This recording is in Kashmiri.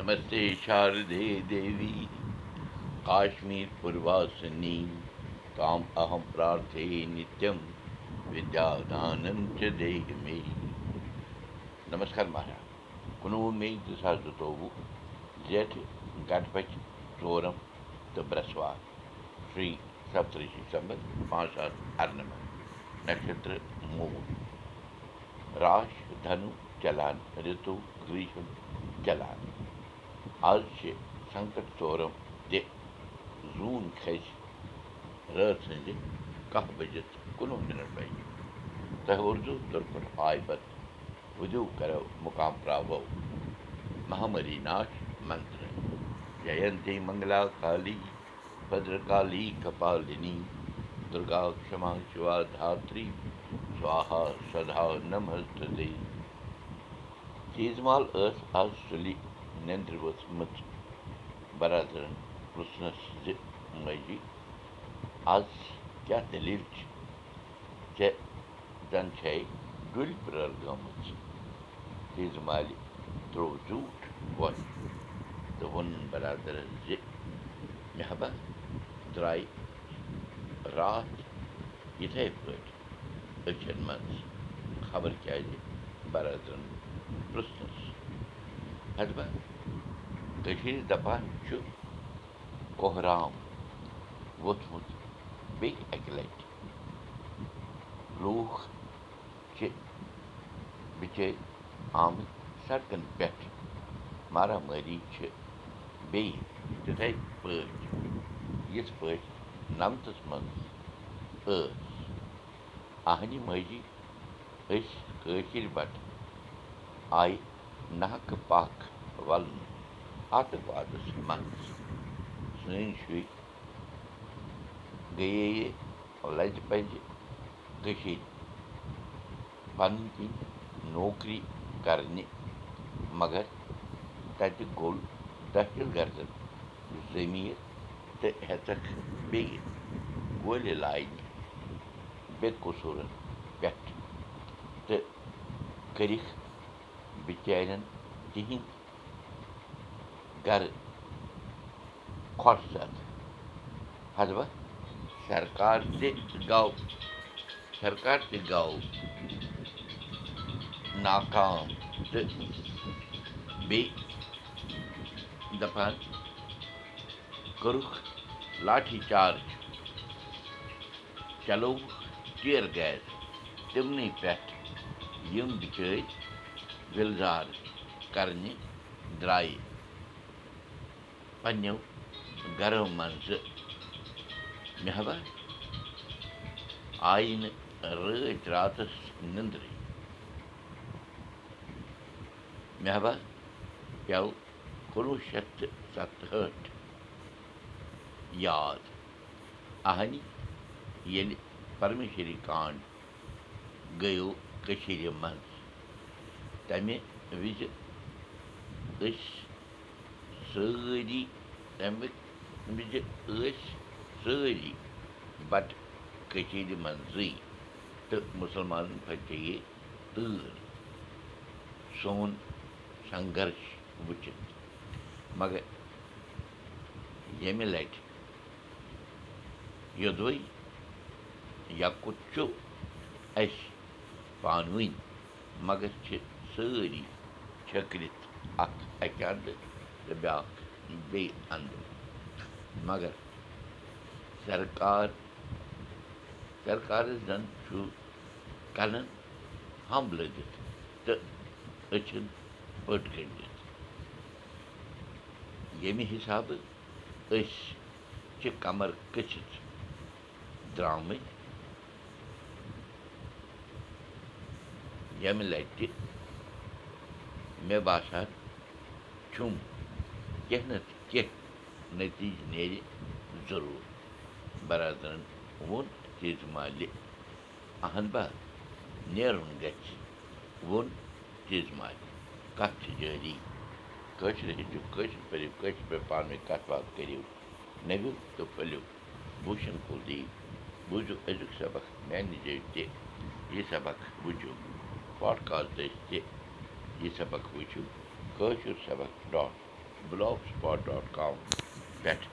नमस्ते शारदे देवी। काश्मीरपूर्वासिनी ताम् अहं प्रार्थे नित्यं विद्यादानं च देहि मे नमस्कार महाराज। कुनो मे दशा दुतोवु जेठ घटपच चोरम तो ब्रसवा श्री सप्तऋषि संबत पाँच सात अर्णव नक्षत्र मूल राश धनु चलान ऋतु ग्रीष्म चलान। سنکٹ ژورم تہِ زوٗن کھسہِ رٲژ سٕنٛزِ کاہ بجے کُنوُہ مِنٹ بجہِ تۄہہِ اُردو تُرپٹ آے پتہٕ وُدو کرو مُقام پراوو مہامری ناش منتر جینتی منگلا کالی بدر کالی کپالنی دُرگا کما شِوا دھتری سوہا سدا نمستے تیٖژ مال ٲس آز نیٚنٛدرِ ؤژھمٕژ برادرن پرٛژھنَس زِ ماجی آز کیٛاہ دٔلیٖل چھِ ژےٚ زَن چھے ڈُلۍ برٲر گٔمٕژ مالہِ ترٛوو زیوٗٹھ وۄٹھ تہٕ ووٚنُن برادرَس زِ مہبا درٛاے راتھ یِتھَے پٲٹھۍ أچھَن منٛز خبر کیٛازِ برادرَن پرٛژھنَس دَپان چھُ کۄہرام ووٚتھمُت بیٚیہِ اَکہِ لَٹہِ لوٗکھ چھِ بِچٲرۍ آمٕتۍ سڑکَن پٮ۪ٹھ مارامٲری چھِ بیٚیہِ تِتھَے پٲٹھۍ یِتھ پٲٹھۍ نَمتَس منٛز ٲس اَہنہِ ماجی أسۍ کٲشِر بَٹہٕ آیہِ نَحقہٕ پَکھ وَلنہٕ اَتہٕ وادَس منٛز سٲنۍ شُرۍ گٔیے لَجہِ پَجہِ کٔشیٖرِ پَنٕنۍ کِنۍ نوکری کَرنہِ مگر تَتہِ گوٚل دٔہشت گردن زٔمیٖر تہٕ ہیٚژکھ بیٚیہِ گولہِ لاینہِ بے قصوٗرن پٮ۪ٹھ تہٕ کٔرِکھ بِچارٮ۪ن تِہِنٛدۍ گرٕ سَد حدبہ سرکار تہِ گوٚو سرکار تہِ گوٚو ناکام تہٕ بیٚیہِ دَپان کوٚرُکھ لاٹھی چارٕج. چلووُکھ ٹِیر گیس تِمنٕے پٮ۪ٹھ یِم بِچٲرۍ وِلزار کَرنہِ درٛایہِ پنٛنیو گَرو منٛزٕ مہبا آیہِ نہٕ رٲتۍ راتَس نِنٛدرٕے مہبا پیٚو کُنوُہ شیٚتھ تہٕ سَتہٲٹھ یاد اَہنہِ ییٚلہِ پرمیشری کانٛڈ گٔیو کٔشیٖرِ منٛز تَمہِ وِزِ أسۍ سٲری تَمہِ وِزِ ٲسۍ سٲری بَٹہٕ کٔشیٖرِ منٛزٕے تہٕ مُسلمانَن پھچیے تۭر سون سنگرش وٕچھِتھ مگر ییٚمہِ لَٹہِ یوٚدوے یَکُت چھُ اَسہِ پانہٕ ؤنۍ مگر چھِ سٲری چھٔکرِتھ اَکھ اَکہِ اَندٕ تہٕ بیٛاکھ بیٚیہِ اَندٕ مگر سرکار سرکارَس زَن چھُ کَنَن ہَم لٔگِتھ تہٕ أچھَن پٔٹ گٔنٛڈِتھ ییٚمہِ حِسابہٕ أسۍ چھِ کَمر کٔژھِتھ درٛامٕتۍ ییٚمہِ لَٹہِ مےٚ باسان چھُم کیٚنٛہہ نَتہٕ کیٚنٛہہ نٔتیٖجہٕ نیرِ ضروٗر بَرادرَن ووٚن تیٖژ مالہِ اَہن با نیرُن گژھِ ووٚن تیٖژ مالہِ کَتھ چھِ جٲری کٲشِر ہیٚچھِو کٲشِر پٔرِو کٲشِر پٲٹھۍ پانہٕ ؤنۍ کَتھ باتھ کٔرِو نٔوِو تہٕ پھٔلِو بوٗشَن کُل دی بوٗزِو أزیُک سبق میٛانہِ جایہِ تہِ یہِ سبق وٕچھِو پاڈکاسٹٕچ تہِ یہِ سبق وٕچھِو کٲشُر سبق dot blogspot dot com پٮ۪ٹھ